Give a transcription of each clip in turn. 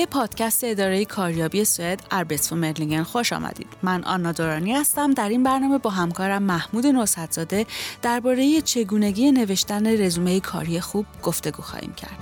به پادکست اداره کاریابی سوئد اربتسفو مرلینگن خوش آمدید. من آنا دورانی هستم. در این برنامه با همکارم محمود نصرتزاده درباره چگونگی نوشتن رزومه کاری خوب گفتگو خواهیم کرد.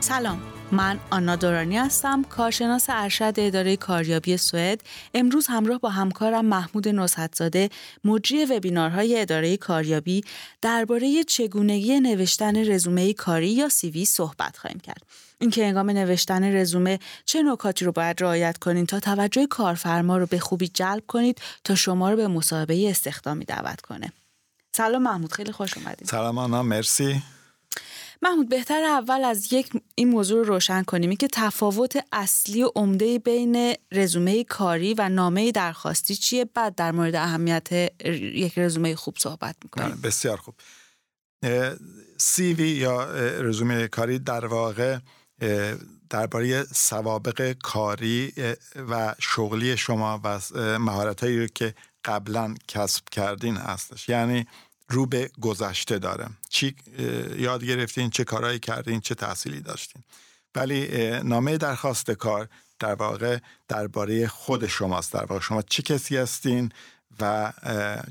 سلام من آنا دورانی هستم کارشناس ارشد اداره کاریابی سوئد. امروز همراه با همکارم محمود نصحتزاده مجری وبینارهای اداره کاریابی درباره چگونگی نوشتن رزومه کاری یا سیوی صحبت خواهیم کرد. اینکه هنگام نوشتن رزومه چه نکاتی رو باید رعایت کنید تا توجه کارفرما رو به خوبی جلب کنید تا شما رو به مصاحبه استخدامی دعوت کنه. سلام محمود خیلی خوش اومدید سلام آنا مرسی. محمود بهتر اول از یک این موضوع رو روشن کنیم. که تفاوت اصلی و عمده بین رزومه کاری و نامه درخواستی چیه؟ بعد در مورد اهمیت یک رزومه خوب صحبت می‌کنیم. بله، بسیار خوب. سی وی یا رزومه کاری در واقع درباره سوابق کاری و شغلی شما و مهارت هایی که قبلا کسب کردین هستش. یعنی رو به گذشته داره چی یاد گرفتین؟ چه کارهایی کردین؟ چه تحصیلی داشتین؟ ولی نامه درخواست کار در واقع درباره خود شماست. در واقع شما چه کسی هستین و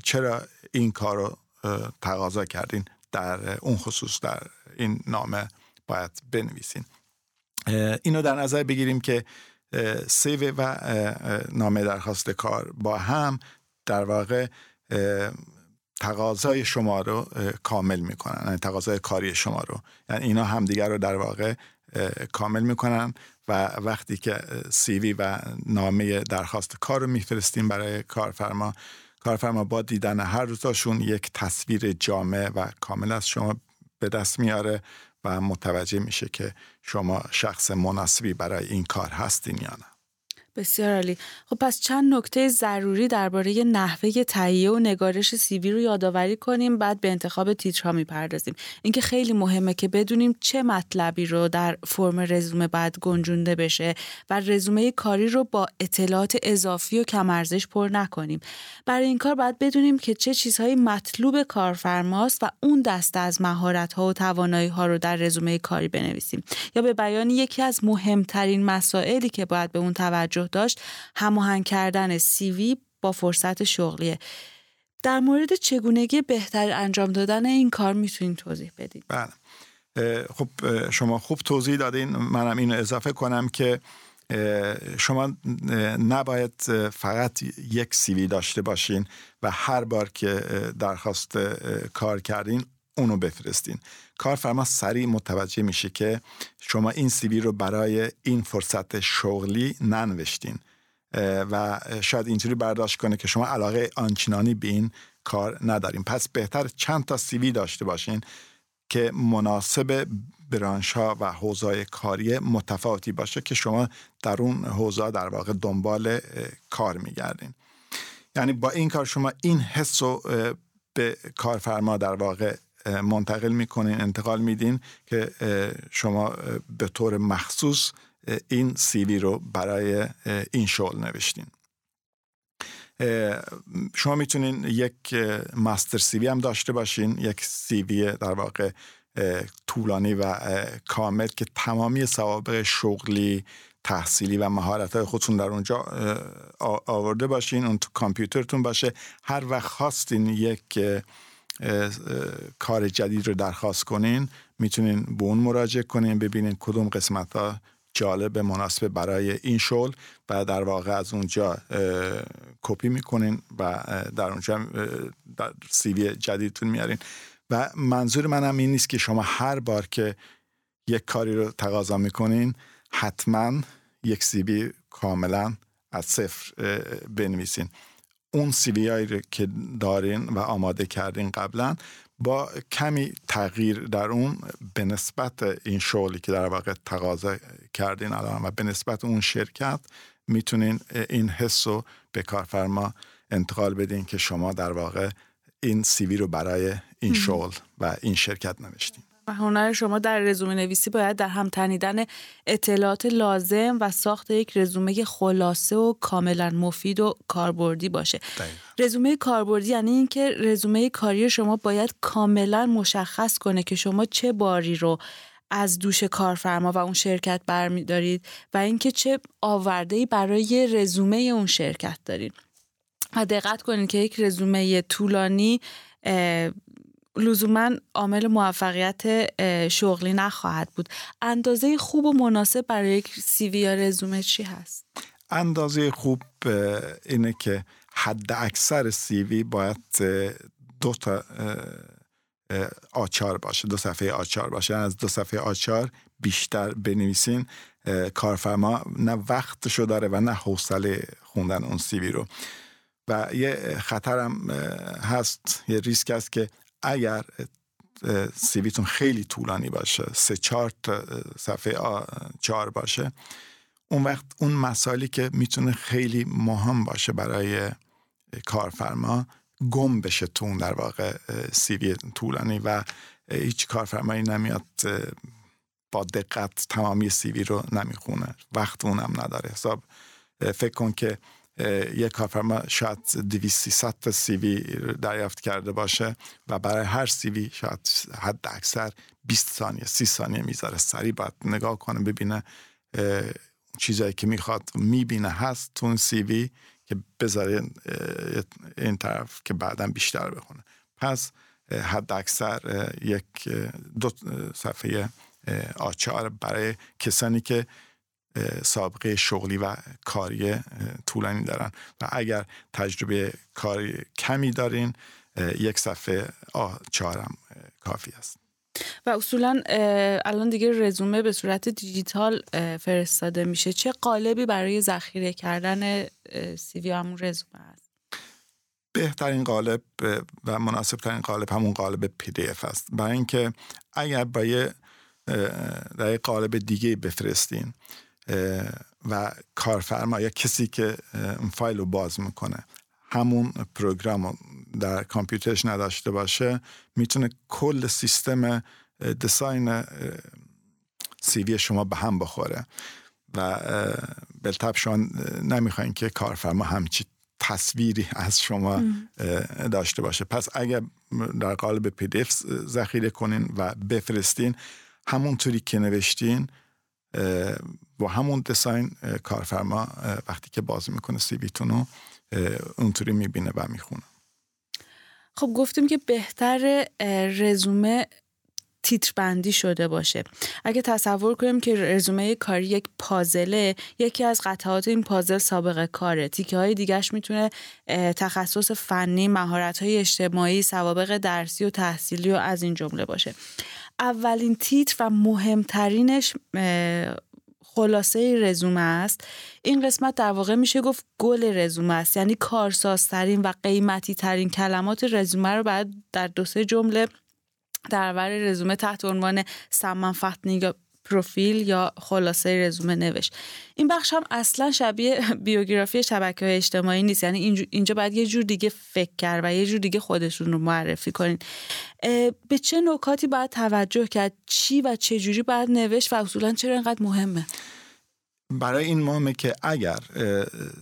چرا این کار رو تقاضا کردین؟ در اون خصوص در این نامه باید بنویسین. اینو در نظر بگیریم که سیو و نامه درخواست کار با هم در واقع تقاضای شما رو کامل می‌کنن. یعنی تقاضای کاری شما رو. یعنی اینا همدیگر رو در واقع کامل می‌کنن و وقتی که سیوی و نامه درخواست کار رو میفرستیم برای کارفرما کارفرما با دیدن هر روزاشون یک تصویر جامع و کامل از شما به دست میاره و متوجه میشه که شما شخص مناسبی برای این کار هستین یا نه. بسیار عالی. خب پس چند نکته ضروری درباره نحوه تهیه و نگارش سیوی رو یادآوری کنیم بعد به انتخاب تیترها می‌پردازیم. اینکه خیلی مهمه که بدونیم چه مطلبی رو در فرم رزومه بعد گنجونده بشه و رزومه کاری رو با اطلاعات اضافی و کمارزش پر نکنیم. برای این کار باید بدونیم که چه چیزهایی مطلوب کارفرماست و اون دسته از مهارت ها و توانایی ها رو در رزومه کاری بنویسیم. یا به بیان یکی از مهمترین مسائلی که باید به اون توجه داشت هماهنگ کردن سیوی با فرصت شغلیه. در مورد چگونگی بهتر انجام دادن این کار می‌تونید توضیح بدید بله. خب شما خوب توضیح دادین. منم اینو اضافه کنم که شما نباید فقط یک سیوی داشته باشین و هر بار که درخواست کار کردین اونو بفرستین. کارفرما سریع متوجه میشه که شما این سیوی رو برای این فرصت شغلی ننوشتین. و شاید اینجوری برداشت کنه که شما علاقه آنچنانی به این کار نداریم پس بهتر چند تا سیوی داشته باشین که مناسب برانش ها و حوزای کاری متفاوتی باشه که شما در اون حوزه در واقع دنبال کار میگردین. یعنی با این کار شما این حس رو به کارفرما در واقع منتقل می‌کنین انتقال میدین که شما به طور مخصوص این سیوی رو برای این شغل نوشتین. شما می‌تونین یک ماستر سیوی هم داشته باشین یک سیوی در واقع طولانی و کامل که تمامی سوابق شغلی تحصیلی و مهارت های خودتون در اونجا آورده باشین اون تو کامپیوترتون باشه. هر وقت خواستین یک کار جدید رو درخواست کنین می‌تونین به اون مراجعه کنین ببینین کدوم قسمت ها جالب مناسب برای این شغل و در واقع از اونجا کپی می‌کنین و در اونجا در سیوی جدیدتون میارین. و منظور منم این نیست که شما هر بار که یک کاری رو تقاضا می‌کنین حتما یک سیوی کاملا از صفر بنویسین. اون سیوی هایی که دارین و آماده کردین قبلا با کمی تغییر در اون به نسبت این شغلی که در واقع تقاضا کردین الان و به نسبت اون شرکت می‌تونین این حس رو به کارفرما انتقال بدین که شما در واقع این سیوی رو برای این شغل و این شرکت نوشتین. هنر شما در رزومه نویسی باید در هم تنیدن اطلاعات لازم و ساخت یک رزومه خلاصه و کاملا مفید و کاربردی باشه. رزومه کاربردی یعنی اینکه رزومه کاری شما باید کاملا مشخص کنه که شما چه باری رو از دوش کارفرما و اون شرکت برمیدارید و اینکه چه آورده‌ای برای رزومه اون شرکت دارید. و دقت کنید که یک رزومه طولانی لزوما عامل موفقیت شغلی نخواهد بود. اندازه خوب و مناسب برای یک سیوی یا رزومه چی هست؟ اندازه خوب اینه که حد اکثر سیوی باید دو تا آچار باشه دو صفحه آچار باشه. از دو صفحه آچار بیشتر بنویسین کارفرما نه وقتشو داره و نه حوصله خوندن اون سیوی رو. و یه خطرم هست یه ریسک است که اگر سیویتون خیلی طولانی باشه سه چهار صفحه چهار باشه اون وقت اون مسائلی که می‌تونه خیلی مهم باشه برای کارفرما گم بشه تون در واقع سیوی طولانی و هیچ کارفرمایی نمیاد با دقت تمامی سیوی رو نمی‌خونه. وقت اونم نداره. حساب فکر کن که یک کارفرما شاید 200 تا سیوی دریافت کرده باشه و برای هر سیوی شاید حد اکثر 20 ثانیه 30 ثانیه می‌ذاره سریع باید نگاه کنه ببینه چیزایی که می‌خواد می‌بینه هست تو اون سیوی که بذاره این طرف که بعدا بیشتر بخونه پس حد اکثر یک دو صفحه آچار برای کسانی که سابقه شغلی و کاری طولانی دارن. و اگر تجربه کاری کمی دارین یک صفحه آ چهار هم کافی است. و اصولا الان دیگه رزومه به صورت دیجیتال فرستاده میشه. چه قالبی برای ذخیره کردن CV همون رزومه است؟ بهترین قالب و مناسب ترین قالب همون قالب PDF است. برای اینکه اگر با یه در قالب دیگه بفرستین و کارفرما یا کسی که اون فایل رو باز می‌کنه. همون program رو در کامپیوترش نداشته باشه می‌تونه کل سیستم design CV شما به هم بخوره. و بالطبع شما نمی‌خواین که کارفرما همچی تصویری از شما داشته باشه. پس اگر در قالب پی ذخیره کنین و بفرستین همونطوری که نوشتین با همون دیزاین کارفرما وقتی که باز می‌کنه سیویتون رو اونطوری می‌بینه و می‌خونه. خب گفتیم که بهتر رزومه تیتر بندی شده باشه. اگه تصور کنیم که رزومه کاری یک پازله یکی از قطعات این پازل سابقه کاره. تیکه های دیگرش می‌تونه تخصص فنی مهارت های اجتماعی سوابق درسی و تحصیلی و از این جمله باشه. اولین تیتر و مهمترینش خلاصه رزومه است. این قسمت در واقع میشه گفت گل رزومه است. یعنی کارسازترین و قیمتی ترین کلمات رزومه رو باید در دو سه جمله در ور رزومه تحت عنوان سمن پروفیل یا خلاصه رزومه نوشت. این بخش هم اصلا شبیه بیوگرافی شبکه های اجتماعی نیست. یعنی اینجا باید یه جور دیگه فکر کرد و یه جور دیگه خودشون رو معرفی کنین. به چه نکاتی باید توجه کرد؟ چی و چه جوری باید نوشت و اصولا چرا اینقدر مهمه؟ برای این مهمه که اگر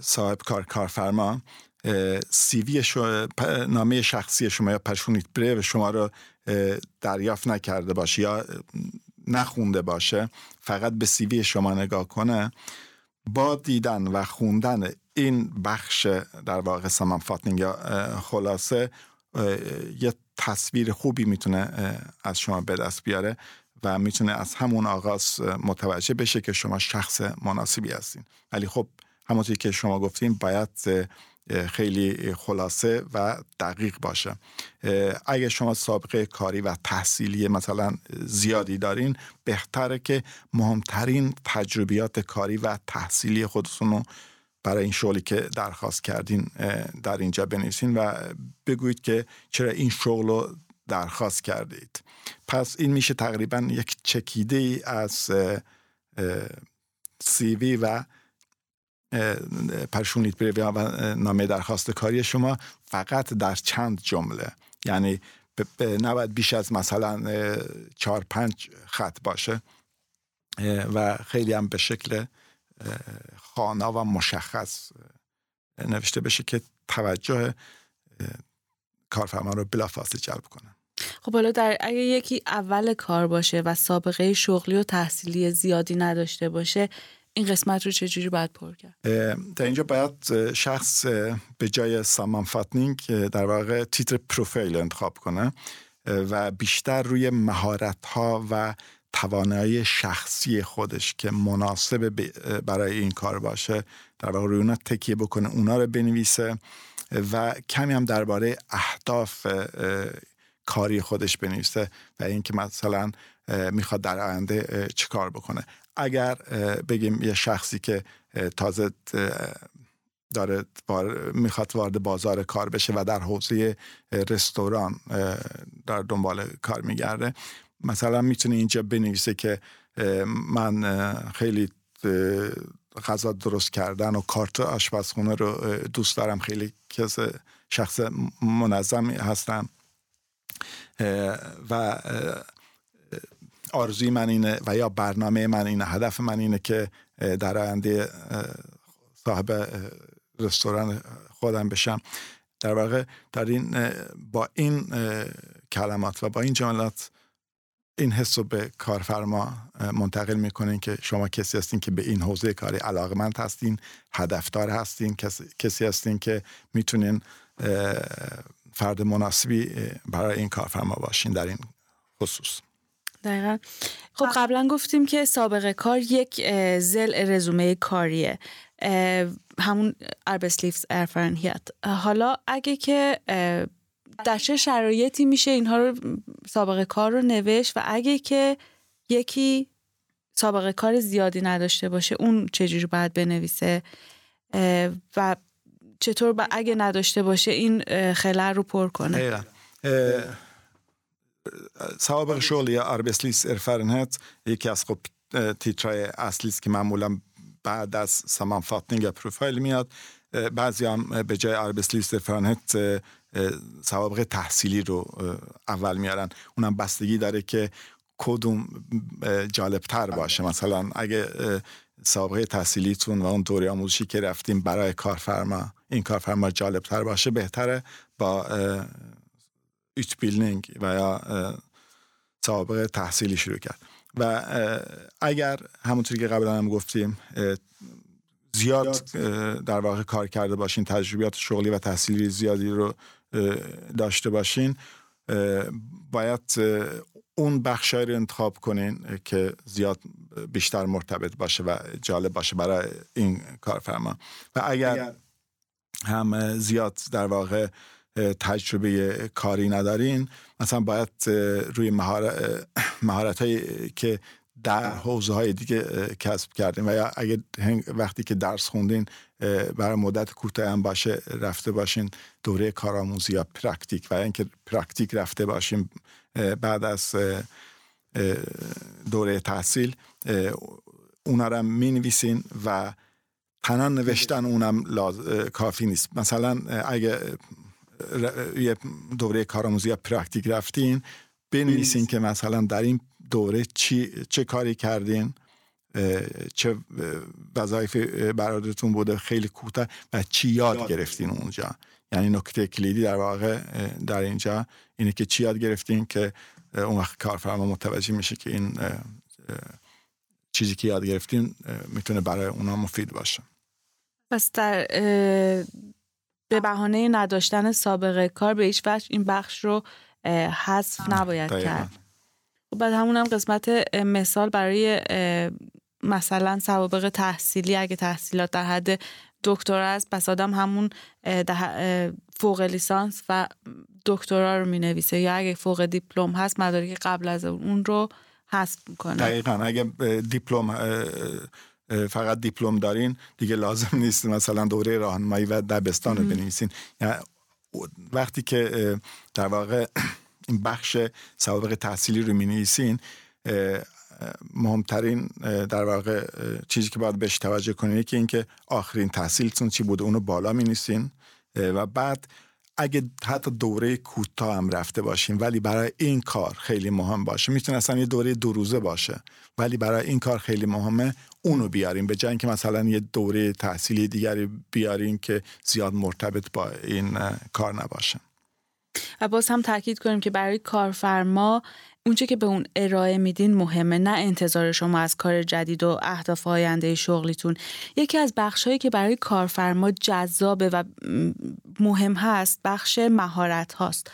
صاحب کار کارفرما CV نامه شخصی شما یا personligt brev شما رو دریافت نکرده باشه یا نخونده باشه فقط به CV شما نگاه کنه با دیدن و خوندن این بخش در واقع sammanfattning یا خلاصه یه تصویر خوبی می‌تونه از شما به دست بیاره و می‌تونه از همون آغاز متوجه بشه که شما شخص مناسبی هستین. ولی خب همونطوری که شما گفتین باید خیلی خلاصه و دقیق باشه. اگر شما سابقه کاری و تحصیلی مثلا زیادی دارین بهتره که مهمترین تجربیات کاری و تحصیلی خودتون رو برای این شغلی که درخواست کردین در اینجا بنویسین و بگویید که چرا این شغل رو درخواست کردید. پس این میشه تقریبا یک چکیده ای از سیوی و پرشونیت و نامه درخواست کاری شما فقط در چند جمله. یعنی نباید بیش از مثلا چهار پنج خط باشه. و خیلی هم به شکل خانه و مشخص نوشته بشه که توجه کارفرما رو بلافاصله جلب کنه خب حالا در اگه یکی اول کار باشه و سابقه شغلی و تحصیلی زیادی نداشته باشه این قسمت رو چجوری باید پر کرد؟ در اینجا باید شخص به جای سامان فاتنینگ در واقع تیتر پروفایل انتخاب کنه و بیشتر روی مهارت ها و توانایی شخصی خودش که مناسب برای این کار باشه در واقع روی اونا تکیه بکنه اونا رو بنویسه و کمی هم درباره اهداف کاری خودش بنویسه و اینکه مثلا می‌خواد در آینده چیکار بکنه اگر بگیم یه شخصی که تازه داره می‌خواد وارد بازار کار بشه و در حوزه رستوران در دنبال کار میگرده مثلا می‌تونه اینجا بنویسه که من خیلی غذا درست کردن و کارت آشپزخونه رو دوست دارم خیلی کس شخص منظم هستم و آرزوی من اینه و یا برنامه من اینه هدف من اینه که در آینده صاحب رستوران خودم بشم. در واقع در این با این کلمات و با این جملات این حس رو به کارفرما منتقل می‌کنین که شما کسی هستین که به این حوزه کاری علاقمند هستین هدفدار هستین کسی هستین که می‌تونین فرد مناسبی برای این کارفرما باشین در این خصوص. دقیقا. خب قبلا گفتیم که سابقه کار یک زل رزومه کاریه. همون اربسلیفز ارفرنهیت حالا اگه که در چه شرایطی میشه اینها رو سابقه کار رو نوشت و اگه که یکی سابقه کار زیادی نداشته باشه اون چجوری باید بنویسه؟ و چطور با اگه نداشته باشه این خلل رو پر کنه؟ سوابق شغل یا اربسلیس ارفرنهت یکی از خب تیترای اصلی است که معمولا بعد از سمانفاتنینگ یا پروفایل میاد بعضی هم به جای اربسلیس ارفرنهت سوابق تحصیلی رو اول میارن اونم بستگی داره که کدوم جالبتر باشه مثلا اگه سابقه تحصیلیتون و اون دوره آموزشی که رفتیم برای کارفرما این کارفرما جالبتر باشه بهتره با بیلنینگ و یا سابقه تحصیلی شروع کرد و اگر همونطوری که قبلا هم گفتیم زیاد در واقع کار کرده باشین تجربیات شغلی و تحصیلی زیادی رو داشته باشین باید اون بخشای رو انتخاب کنین که زیاد بیشتر مرتبط باشه و جالب باشه برای این کارفرما و اگر هم زیاد در واقع تجربه کاری ندارین مثلا باید روی مهارت, هایی که در حوزه های دیگه کسب کردین و یا اگه وقتی که درس خوندین برای مدت کوتاه هم باشه رفته باشین دوره کارآموزی یا praktik و اینکه praktik رفته باشین بعد از دوره تحصیل اونا رو می نویسین و تنها نوشتن اونم کافی نیست. مثلا اگه یه دوره کارآموزی یا praktik رفتین بنویسین که مثلا در این دوره چی، چه کاری کردین چه وظایف بر عهده‌تون بوده خیلی کوتاه و چی یاد گرفتین. اونجا. یعنی نکته کلیدی در واقع در اینجا اینه که چی یاد گرفتین که اون وقت کارفرما متوجه میشه که این چیزی که یاد گرفتین می‌تونه برای اونا مفید باشه. پس در به بهانه نداشتن سابقه کار به هیچ وجه این بخش رو حذف نباید کرد. خب بعد همون هم قسمت مثال برای مثلا سوابق تحصیلی. اگه تحصیلات در حد دکترا است پس آدم همون فوق لیسانس و دکترا رو می نویسه یا اگه فوق دیپلم هست مدارک قبل از اون رو حذف می‌کنه. دقیقا. اگه دیپلم فقط دیپلم دارین دیگه لازم نیست مثلا دوره راهنمایی و دبستان رو بنویسین. یعنی وقتی که در واقع این بخش سوابق تحصیلی رو می نویسین مهمترین در واقع چیزی که باید بهش توجه کنین که اینکه آخرین تحصیلتون چی بوده؟ اونو بالا می و بعد اگه حتی دوره کوتاه هم رفته باشیم ولی برای این کار خیلی مهم باشه. می‌تونه اصلا یه دوره دو روزه باشه ولی برای این کار خیلی مهمه اونو بیاریم. به جای که مثلا یه دوره تحصیلی دیگری بیاریم که زیاد مرتبط با این کار نباشه. و باز هم تاکید کنیم که برای کارفرما اونچه که به اون ارائه میدین مهمه نه انتظار شما از کار جدید و اهداف آینده شغلیتون. یکی از بخشهایی که برای کارفرما جذابه و مهم هست بخش مهارت هاست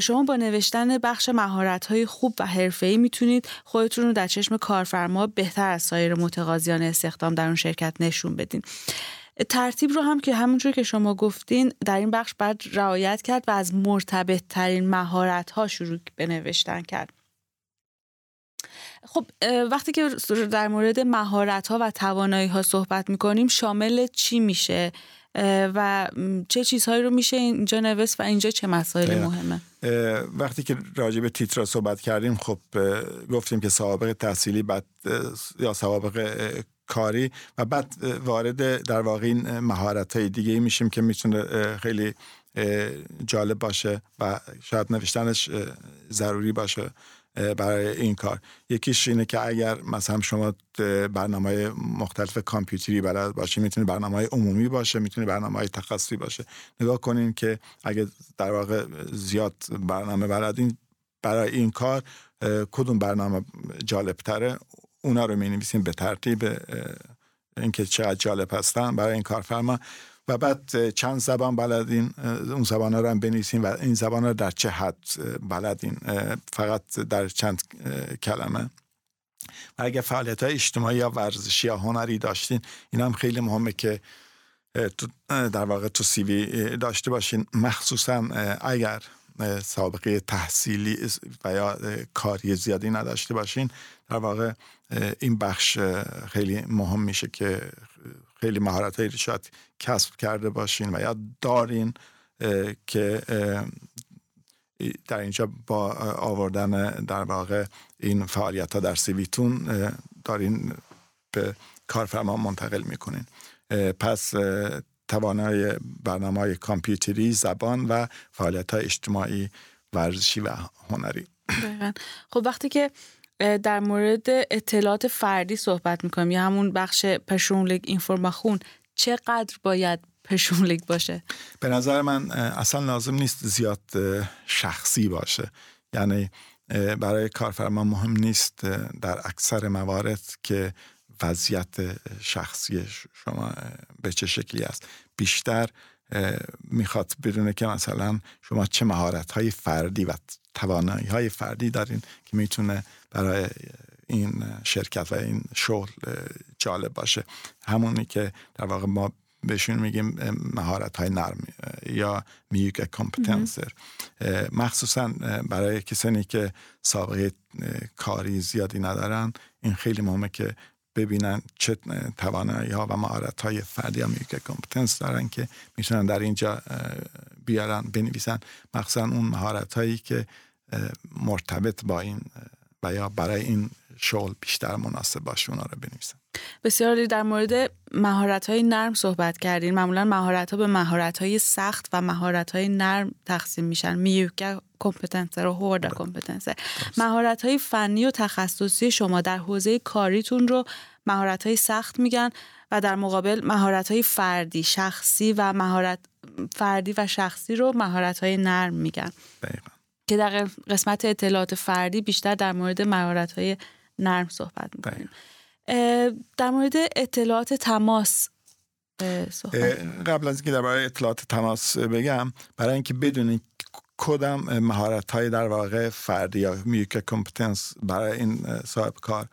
شما با نوشتن بخش مهارت های خوب و حرفه‌ای می‌تونید خودتون رو در چشم کارفرما بهتر از سایر متقاضیان استخدام در اون شرکت نشون بدین. ترتیب رو هم که همونجور که شما گفتین در این بخش باید رعایت کرد و از مرتبط ترین مهارت ها شروع به نوشتن کرد. خب وقتی که در مورد مهارت ها و توانایی ها صحبت می‌کنیم شامل چی میشه؟ و چه چیزهایی رو میشه اینجا نوشت و اینجا چه مسائل مهمه؟ وقتی که راجع به تیترا صحبت کردیم خب گفتیم که سوابق تحصیلی بعد یا سوابق کاری و بعد وارد در واقع این مهارت های دیگه میشیم که می‌تونه خیلی جالب باشه و شاید نوشتنش ضروری باشه برای این کار. یکیش اینه که اگر مثلا شما برنامه مختلف کامپیوتری بلد باشه می‌تونه برنامه های عمومی باشه می‌تونه برنامه های تخصصی باشه. نگاه کنین که اگر در واقع زیاد برنامه بلدین برای این کار کدوم برنامه جالب تره اونا رو می نویسیم به ترتیب اینکه چقدر جالب هستن برای این کارفرما. و بعد چند زبان بلدین اون زبان ها رو هم بنویسیم و این زبان ها در چه حد بلدین فقط در چند کلمه. و اگر فعالیت های اجتماعی یا ورزشی یا هنری داشتین این هم خیلی مهمه که در واقع تو سیوی داشته باشین. مخصوصا اگر سابقه تحصیلی و یا کاری زیادی نداشته باشین. در واقع این بخش خیلی مهم میشه که خیلی مهارت هایی شاید کسب کرده باشین و یا دارین که در اینجا با آوردن در واقع این فعالیت ها در CV تون دارین به کارفرما منتقل می‌کنین. پس توانای برنامه های کامپیوتری زبان و فعالیت های اجتماعی ورزشی و هنری. خب وقتی که در مورد اطلاعات فردی صحبت می‌کنیم یا همون بخش personlig information چقدر باید پرسونلیک باشه؟ به نظر من اصلا لازم نیست زیاد شخصی باشه. یعنی برای کارفرما مهم نیست در اکثر موارد که وضعیت شخصی شما به چه شکلی است. بیشتر می‌خواد بدونه که مثلا شما چه مهارت های فردی و توانایی های فردی دارین که می‌تونه برای این شرکت و این شغل جالب باشه. همونی که در واقع ما بهشون میگیم مهارت های نرم یا mjuka kompetenser مخصوصا برای کسانی که سابقه کاری زیادی ندارن این خیلی مهمه که ببینن چه توانایی ها و مهارت های فردی یا mjuk kompetens دارن که می‌تونن در اینجا بیارن بنویسن. مخصوصا اون مهارت هایی که مرتبط با این و یا برای این شغل بیشتر مناسب باشه اونا رو بنویسن. بسیار در مورد مهارت های نرم صحبت کردین. معمولا مهارت ها به مهارت های سخت و مهارت های نرم تقسیم میشن. میوکه کمپتنسر و هوردا کمپتنسر مهارت های فنی و تخصصی شما در حوزه کاریتون رو مهارت های سخت میگن و در مقابل مهارت های فردی شخصی و مهارت فردی و شخصی رو مهارت های نرم میگن. دقیقا. که در قسمت اطلاعات فردی بیشتر در مورد مهارت های نرم صحبت می‌کنیم. در مورد اطلاعات تماس قبل از اینکه درباره اطلاعات تماس بگم برای اینکه بدونید کدام مهارت های در واقع فردی یا میوک کمپتنس برای این صاحب کار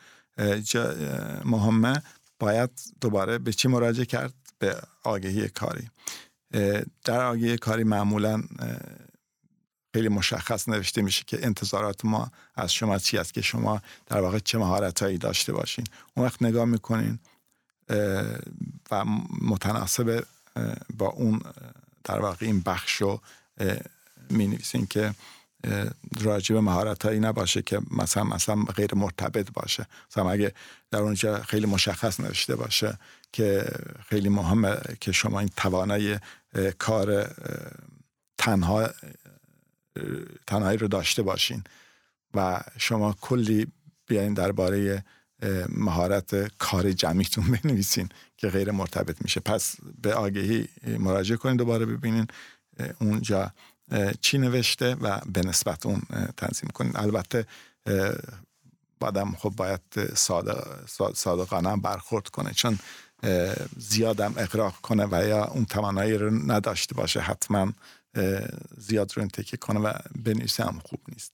مهمه باید دوباره به چی مراجعه کرد؟ به آگهی کاری. در آگهی کاری معمولا خیلی مشخص نوشته میشه که انتظارات ما از شما چی است که شما در واقع چه مهارت هایی داشته باشین. اون وقت نگاه می‌کنین و متناسب با اون در واقع این بخش رو می نویسین که راجب مهارت هایی نباشه که مثلا مثلا غیر مرتبط باشه. مثلا اگه در اونجا خیلی مشخص نوشته باشه که خیلی مهمه که شما این توانای کار تنها تنهایی رو داشته باشین و شما کلی بیاین درباره مهارت کار جمعیتون بنویسین که غیر مرتبط میشه. پس به آگهی مراجعه کنید دوباره ببینین اونجا چی نوشته و به نسبت اون تنظیم کنید البته بعدم خب باید صادقانه برخورد کنه چون زیادم اقراق کنه و یا اون توانایی رو نداشته باشه حتما زیاد رو تکیه کنه و بنویسه هم خوب نیست.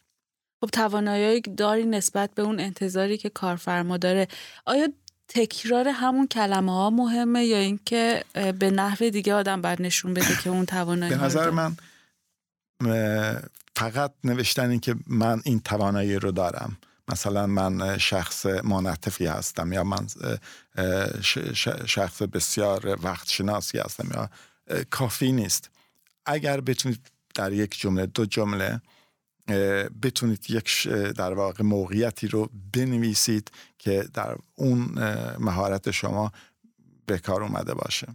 خب توانایی داری نسبت به اون انتظاری که کارفرما داره. آیا تکرار همون کلمه ها مهمه یا اینکه به نحو دیگه آدم باید نشون بده که اون توانایی به نظر من فقط نوشتن این که من این توانایی رو دارم. مثلا من شخص مانعتفی هستم یا من شخص بسیار وقت شناسی هستم یا کافی نیست. اگر بتونید در یک جمله دو جمله بتونید یک در واقع موقعیتی رو بنویسید که در اون مهارت شما به کار اومده باشه.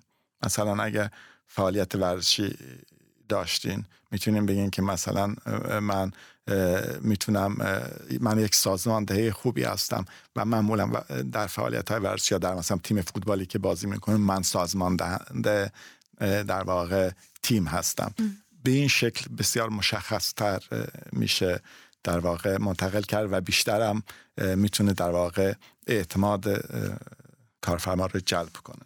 مثلا اگر فعالیت ورزشی داشتین می‌تونیم بگین که مثلا من می‌تونم من یک سازمانده خوبی هستم و معمولا در فعالیت های ورزشی یا در مثلا تیم فوتبالی که بازی می‌کنم من سازمان دهنده در واقع تیم هستم. به این شکل بسیار مشخص تر میشه در واقع منتقل کرد و بیشترم می‌تونه در واقع اعتماد کارفرما رو جلب کنه.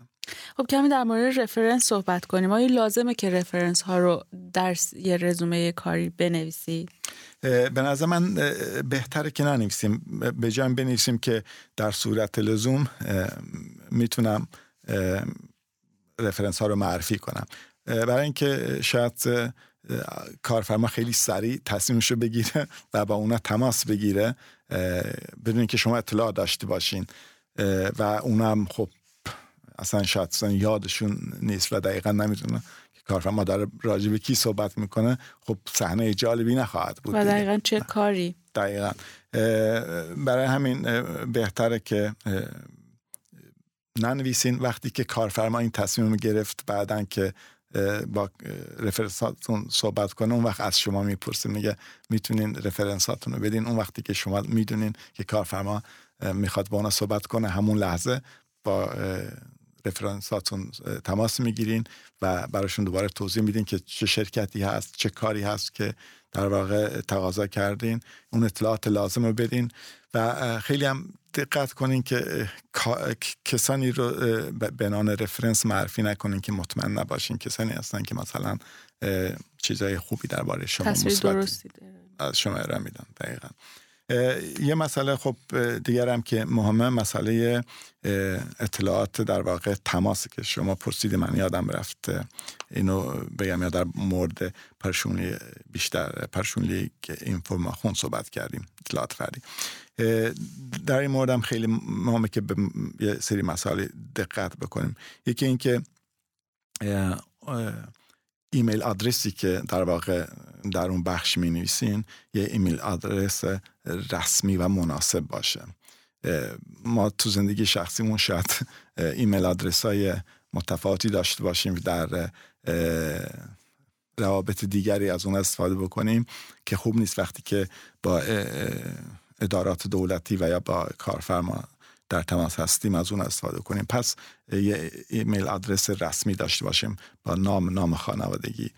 خب کمی در مورد رفرنس صحبت کنیم. آیا لازمه که رفرنس ها رو در یه رزومه کاری بنویسی؟ به نظر من بهتره که ننویسیم. به جای بنویسیم که در صورت لزوم می‌تونم رفرنس ها رو معرفی کنم. برای اینکه شاید کارفرما خیلی سریع تصمیمش رو بگیره و با اونا تماس بگیره بدون که شما اطلاع داشته باشین. و اونم خب اصلا شاید اصلا یادشون نیست و دقیقا نمی‌دونه که کارفرما داره راجع به کی صحبت می‌کنه. خب صحنه جالبی نخواهد بود و دقیقا چه کاری؟ دقیقا. برای همین بهتره که ننویسین وقتی که کارفرما این تصمیم گرفت بعدا که با رفرنساتون صحبت کنه اون وقت از شما می‌پرسیم میگه می‌تونین رفرنساتون رو بدین. اون وقتی که شما می‌دونین که کارفرما می‌خواد با اونا صحبت کنه همون لحظه با رفرنساتون تماس می‌گیرین و براشون دوباره توضیح میدین که چه شرکتی هست چه کاری هست که در واقع تقاضا کردین. اون اطلاعات لازم رو بدین و خیلی هم دقت کنین که کسانی رو به نام رفرنس معرفی نکنین که مطمئن نباشین. کسانی هستن که مثلا چیزای خوبی درباره شما مثبت از شما ارائه میدن. دقیقا. یه مسئله خب دیگرم که مهمه مسئله اطلاعات در واقع تماس که شما پرسید من یادم رفت اینو بگم یا در مورد پرشونلی بیشتر پرشونلی که اینفورماخون صحبت کردیم اطلاعات فردی. در این موردم خیلی مهمه که به یه سری مسائل دقت بکنیم. یکی اینکه ایمیل آدرسی که در واقع در اون بخش می نویسین یه ایمیل آدرس رسمی و مناسب باشه. ما تو زندگی شخصیمون شاید ایمیل آدرس های متفاوتی داشته باشیم در روابط دیگری از اون استفاده بکنیم که خوب نیست وقتی که با ادارات دولتی و یا با کارفرما در تماس هستیم از اون استفاده کنیم. پس یه ایمیل آدرس رسمی داشته باشیم با نام نام خانوادگی.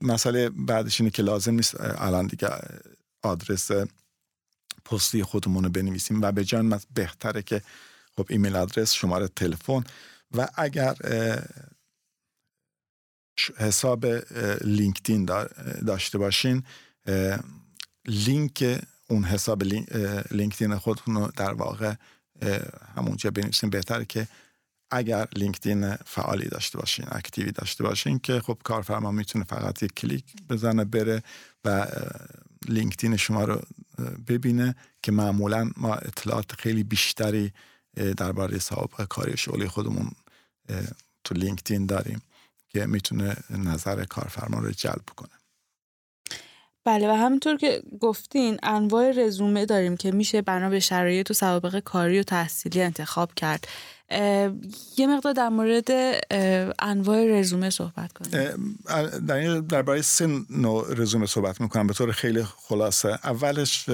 مسئله بعدش اینه که لازم نیست الان دیگه آدرس پستی خودمون رو بنویسیم. و به جان بهتره که خب ایمیل آدرس شماره تلفن و اگر حساب لینکدین داشته باشین لینک اون حساب لینکدین خودتون رو در واقع همونجا بنویسین بهتره که اگر لینکدین فعالی داشته باشین active ی داشته باشین که خب کارفرما می‌تونه فقط یک کلیک بزنه بره و لینکدین شما رو ببینه که معمولا ما اطلاعات خیلی بیشتری درباره سابقه کاری شغلی خودمون تو لینکدین داریم که می‌تونه نظر کارفرما رو جلب کنه بله و همینطور که گفتین انواع رزومه داریم که میشه بنا به شرایط و سوابق کاری و تحصیلی انتخاب کرد. یه مقدار در مورد انواع رزومه صحبت کنیم. در درباره سه نوع رزومه صحبت می‌کنم. به طور خیلی خلاصه. اولش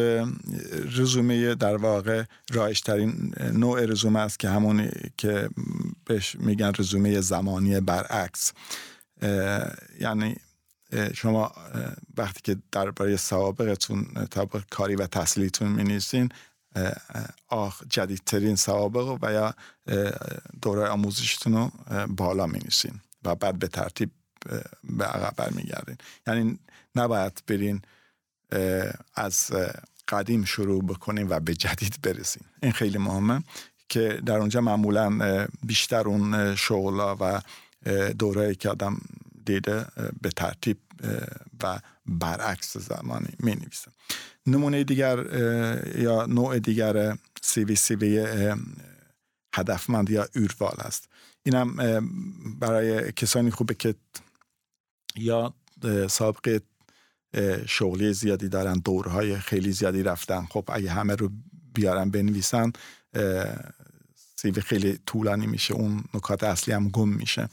رزومه در واقع رایشترین نوع رزومه است که همون که بهش میگن رزومه زمانی برعکس. یعنی شما وقتی که درباره سوابقتون طبق کاری و تحصیلیتون می آخ جدیدترین سوابق و یا دوره آموزشتون رو بالا می و بعد به ترتیب به عقب برمیگردین. یعنی نباید برین از قدیم شروع بکنیم و به جدید برسیم این خیلی مهمه که در اونجا معمولا بیشتر اون شغلا و دوره که آدم دیده به ترتیب و برعکس زمانی می نویسه نمونه دیگر یا نوع دیگر سی وی سی وی هدفمند یا اوروال است. اینم برای کسانی خوبه که یا سابقه شغلی زیادی دارن دورهای خیلی زیادی رفتن. خب اگه همه رو بیارن بنویسن سیوی خیلی طولانی میشه. اون نکات اصلی هم گم میشه.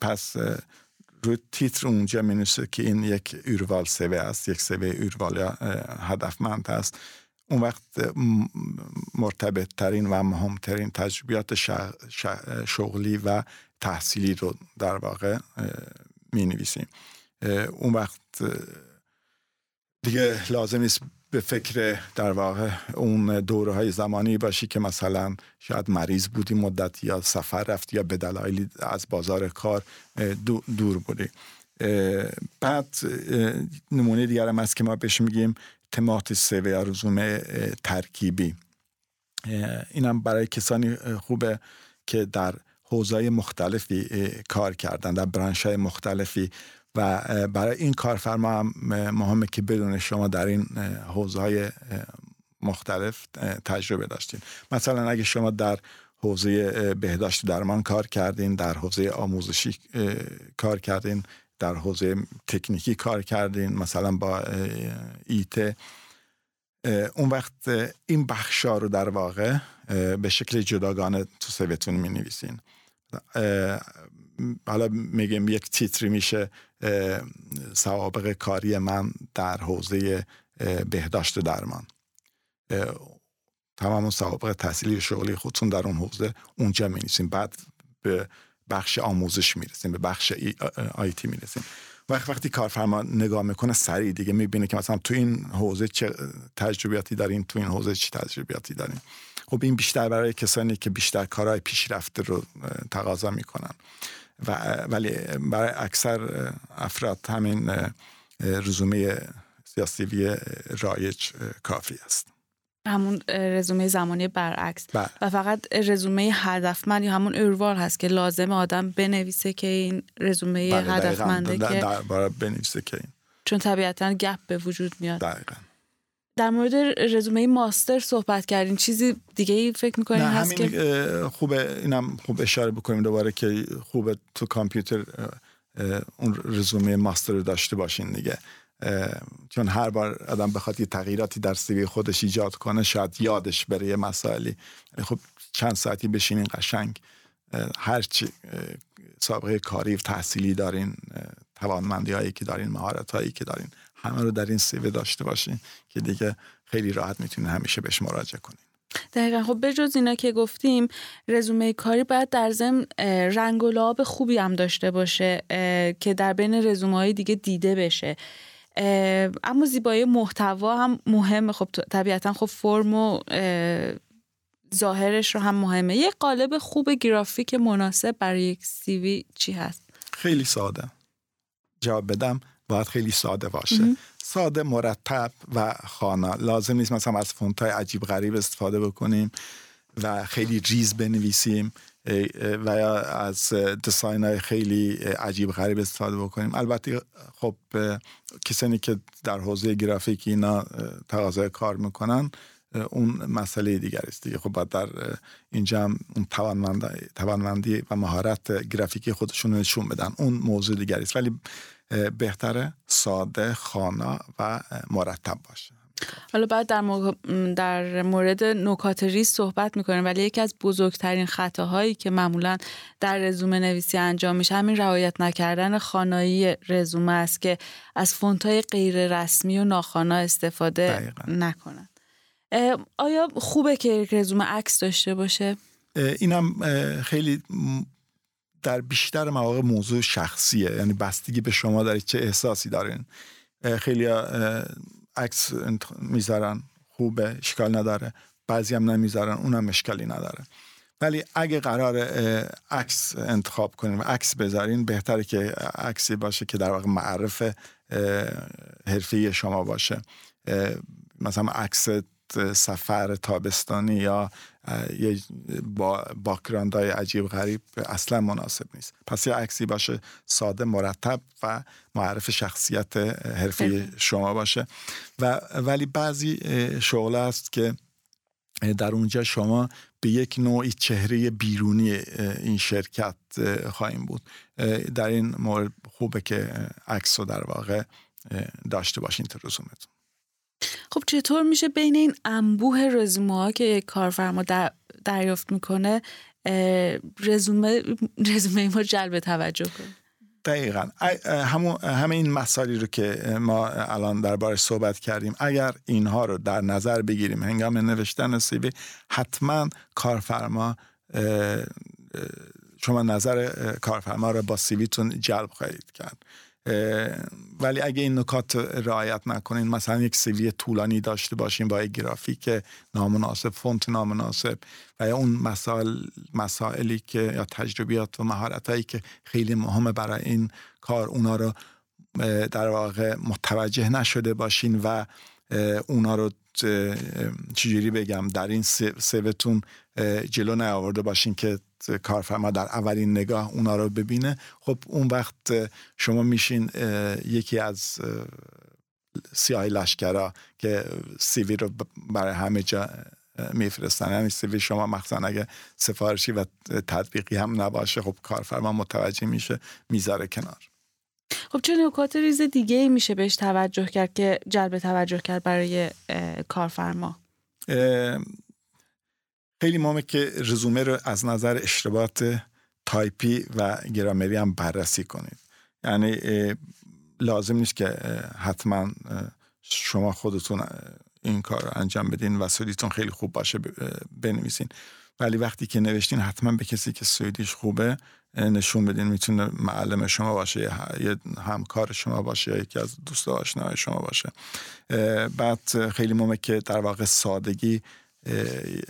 پس روی تیتر اونجا می که این یک اوروال سوه است یک سوه اوروال یا هدفمند است اون وقت مرتبط ترین و مهمترین تجربیات شغلی و تحصیلی رو در واقع می نویسیم اون وقت دیگه لازم نیست به فکر در واقع اون دوره های زمانی باشی که مثلا شاید مریض بودی مدت یا سفر رفتی یا به دلایلی از بازار کار دور بودی. بعد نمونه دیگر هم هست که ما بهش میگیم تمات سوه یا رزومه ترکیبی. اینم برای کسانی خوبه که در حوزه مختلفی کار کردن در برانش های مختلفی و برای این کارفرما هم مهمه که بدون شما در این حوزه های مختلف تجربه داشتین. مثلا اگه شما در حوزه بهداشت درمان کار کردین در حوزه آموزشی کار کردین در حوزه تکنیکی کار کردین مثلا با ایت اون وقت این بخشا رو در واقع به شکل جداگانه تو سویتون می نویسین حالا میگم یک تیتری میشه سوابق کاری من در حوزه بهداشت درمان. تمام سوابق تحصیلی شغلی خودتون در اون حوزه اونجا می بعد به بخش آموزش می‌رسیم به بخش آیتی می‌رسیم وقت وقتی کارفرما نگاه می‌کنه سریع دیگه می‌بینه که مثلا تو این حوزه چه تجربیاتی دارین تو این حوزه چه تجربیاتی دارین خب این بیشتر برای کسانی که بیشتر کارهای پیشرفته رو تقاضا می‌کنن. و ولی برای اکثر افراد همین رزومه سیاسی رایج کافی است. همون رزومه زمانی برعکس. بله. و فقط رزومه هدفمند یا همون اروار هست که لازم آدم بنویسه که این رزومه بله هدفمنده که در بنویسه که این. چون طبیعتا گپ به وجود میاد. دقیقا. در مورد رزومه ماستر صحبت کردین. چیزی دیگه ای فکر می‌کنین هست همین که خوبه اینم خوب اشاره بکنیم دوباره که خوبه تو کامپیوتر اون رزومه ماستر رو داشته باشین دیگه. چون هر بار آدم بخواد یه تغییراتی در سیوی خودش ایجاد کنه شاید یادش بره یه مسائلی. خب چند ساعتی بشینین قشنگ هرچی سابقه کاری و تحصیلی دارین توانمندی هایی که دارین مهارت هایی که دارین همه رو در این سیوه داشته باشین که دیگه خیلی راحت می‌تونین همیشه بهش مراجعه کنین. دقیقا. خب به جز اینا که گفتیم رزومه کاری باید در ضمن رنگ و لعاب خوبی هم داشته باشه که در بین رزومه های دیگه دیده بشه. اما زیبایی محتوا هم مهمه. خب طبیعتا خب فرم و ظاهرش رو هم مهمه. یه قالب خوب گرافیک مناسب برای یک سیوی چی هست؟ خیلی ساده. جواب بدم. باید خیلی ساده باشه. ساده مرتب و خانه. لازم نیست مثلا از فونت های عجیب غریب استفاده بکنیم و خیلی ریز بنویسیم. و یا از دیزاین های خیلی عجیب غریب استفاده بکنیم. البته خب کسانی که در حوزه گرافیک اینا تقاضای کار می‌کنن اون مسئله دیگر است دیگه. خب در اینجا هم اون توانمندی و مهارت گرافیکی خودشون نشون بدن. اون موضوع دیگری است. ولی بهتره ساده خانه و مرتب باشه. حالا بعد در, در مورد نکات ریز صحبت می‌کنیم ولی یکی از بزرگترین خطاهایی که معمولا در رزومه نویسی انجام میشه همین رعایت نکردن خانایی رزومه است که از فونت غیر رسمی و ناخوانا استفاده نکنن. آیا خوبه که رزومه عکس داشته باشه؟ اینم خیلی در بیشتر مواقع موضوع شخصیه یعنی بستگی به شما دارید چه احساسی دارین. خیلی عکس می‌ذارن خوبه اشکال نداره. بعضی هم نمی‌ذارن اونم اشکالی نداره. ولی اگه قرار عکس انتخاب کنیم و عکس بذارین بهتره که عکسی باشه که در واقع معرف حرفی شما باشه. مثلا عکس سفر تابستانی یا یه با های عجیب غریب اصلا مناسب نیست. پس یه عکسی باشه ساده مرتب و معرف شخصیت حرفی شما باشه. و ولی بعضی شغل است که در اونجا شما به یک نوعی چهره بیرونی این شرکت خواهیم بود. در این مورد خوبه که عکس رو در واقع داشته باشین تو رزومتون خب چطور میشه بین این انبوه رزومه ها که یک کارفرما دریافت می‌کنه رزومه رزومه ما جلب توجه کنه دقیقا. همه این مسائلی رو که ما الان دربارش صحبت کردیم اگر اینها رو در نظر بگیریم هنگام نوشتن سیوی حتما کارفرما شما نظر کارفرما رو با سیویتون جلب خواهید کرد. ولی اگه این نکات رعایت نکنین مثلا یک سیوی طولانی داشته باشین با یک گرافیک نامناسب فونت نامناسب و یا اون مسائل مسائلی که یا تجربیات و مهارت هایی که خیلی مهمه برای این کار اونا رو در واقع متوجه نشده باشین و اونا رو چجوری بگم در این سیوتون جلو نیاورده باشین که کارفرما در اولین نگاه اونا رو ببینه خب اون وقت شما میشین یکی از سیاه لشکرا که سیوی رو برای همه جا میفرستن. یعنی سیوی شما مخصوصا اگه سفارشی و تطبیقی هم نباشه خب کارفرما متوجه میشه می‌ذاره کنار. خب چه نکات ریز دیگه میشه بهش توجه کرد که جلب توجه کرد برای کارفرما؟ خیلی مهمه که رزومه رو از نظر اشتباهات تایپی و گرامری هم بررسی کنید. یعنی لازم نیست که حتما شما خودتون این کار رو انجام بدین و سوئدیتون خیلی خوب باشه بنویسین. ولی وقتی که نوشتین حتما به کسی که سوئدیش خوبه نشون بدین می‌تونه معلم شما باشه یه همکار شما باشه یا یکی از دوست آشنای شما باشه. بعد خیلی مهمه که در واقع سادگی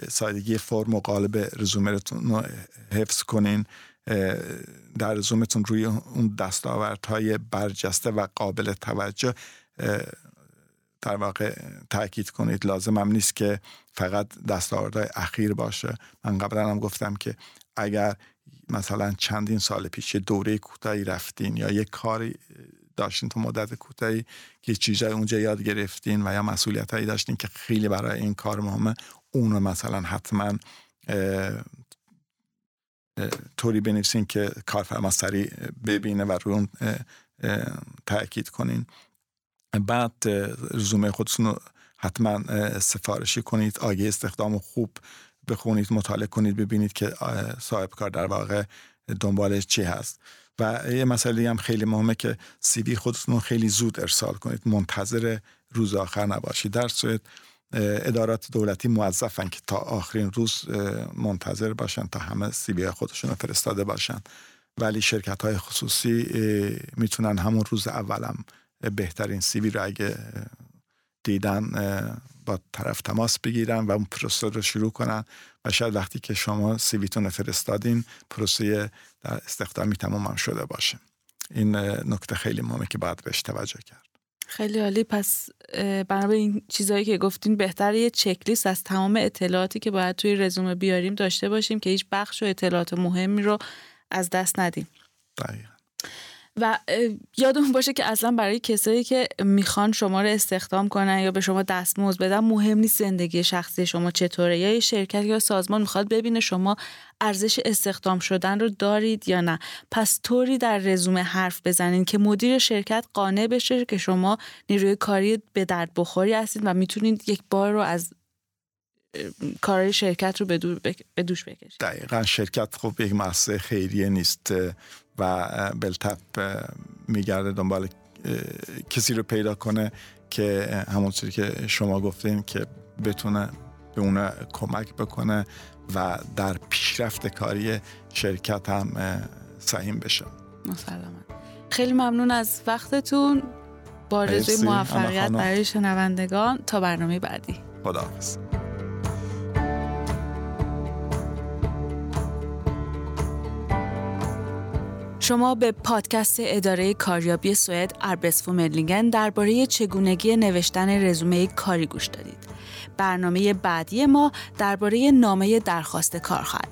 سادگی فرم و قالب رزومتون رو حفظ کنین در رزومتون روی اون دستاوردهای برجسته و قابل توجه در واقع تاکید کنید. لازم هم نیست که فقط دستاوردهای اخیر باشه. من قبلا هم گفتم که اگر مثلا چندین سال پیش دوره کوتاهی رفتین یا یک کاری داشتین تو مدت کوتاهی که چیزای اونجا یاد گرفتین و یا مسئولیت هایی داشتین که خیلی برای این کار مهمه اونو مثلا حتما طوری بنویسین که کارفرما سریع ببینه و روی اون تاکید کنین. بعد رزومه خودتون رو حتما سفارشی کنید آگه استخدام خوب بخونید مطالعه کنید ببینید که صاحب کار در واقع دنبالش چی هست. و یه مسئله هم خیلی مهمه که سی وی خودتون خیلی زود ارسال کنید. منتظر روز آخر نباشید. در صورت ادارات دولتی موظفن که تا آخرین روز منتظر باشن تا همه سی بی خودشون رو فرستاده باشن. ولی شرکت های خصوصی می‌تونن همون روز اولم بهترین سی بی رو اگه دیدن با طرف تماس بگیرن و اون پروسه رو شروع کنن. و شاید وقتی که شما سیویتون فرستادین پروسه در استخدامی تمام هم شده باشه. این نکته خیلی مهمه که باید بهش توجه کرد. خیلی عالی پس به این چیزهایی که گفتین بهتر یه چکلیست از تمام اطلاعاتی که باید توی رزومه بیاریم داشته باشیم که هیچ بخش و اطلاعات مهمی رو از دست ندیم دقیقا. و یادمون باشه که اصلا برای کسایی که می‌خوان شما رو استخدام کنن یا به شما دستمزد بدن مهم نیست زندگی شخصی شما چطوره. یا شرکت یا سازمان می‌خواد ببینه شما ارزش استخدام شدن رو دارید یا نه. پس طوری در رزومه حرف بزنین که مدیر شرکت قانع بشه که شما نیروی کاری به درد بخوری هستید و می‌تونید یک بار رو از کارهای شرکت رو به دوش بکشید. دقیقا شرکت خب یک مؤسسه خیریه نیست. و بلتپ میگرده دنبال کسی رو پیدا کنه که همونطوری که شما گفتین که بتونه به اون کمک بکنه و در پیشرفت کاری شرکت هم سهیم بشه. مسلما. خیلی ممنون از وقتتون. با موفقیت برای شنوندگان. تا برنامه بعدی. خداحافظ. شما به پادکست اداره کاریابی سوئد اربسفو مدلینگن درباره چگونگی نوشتن رزومه کاری گوش دادید. برنامه بعدی ما درباره نامه درخواست کار خواهد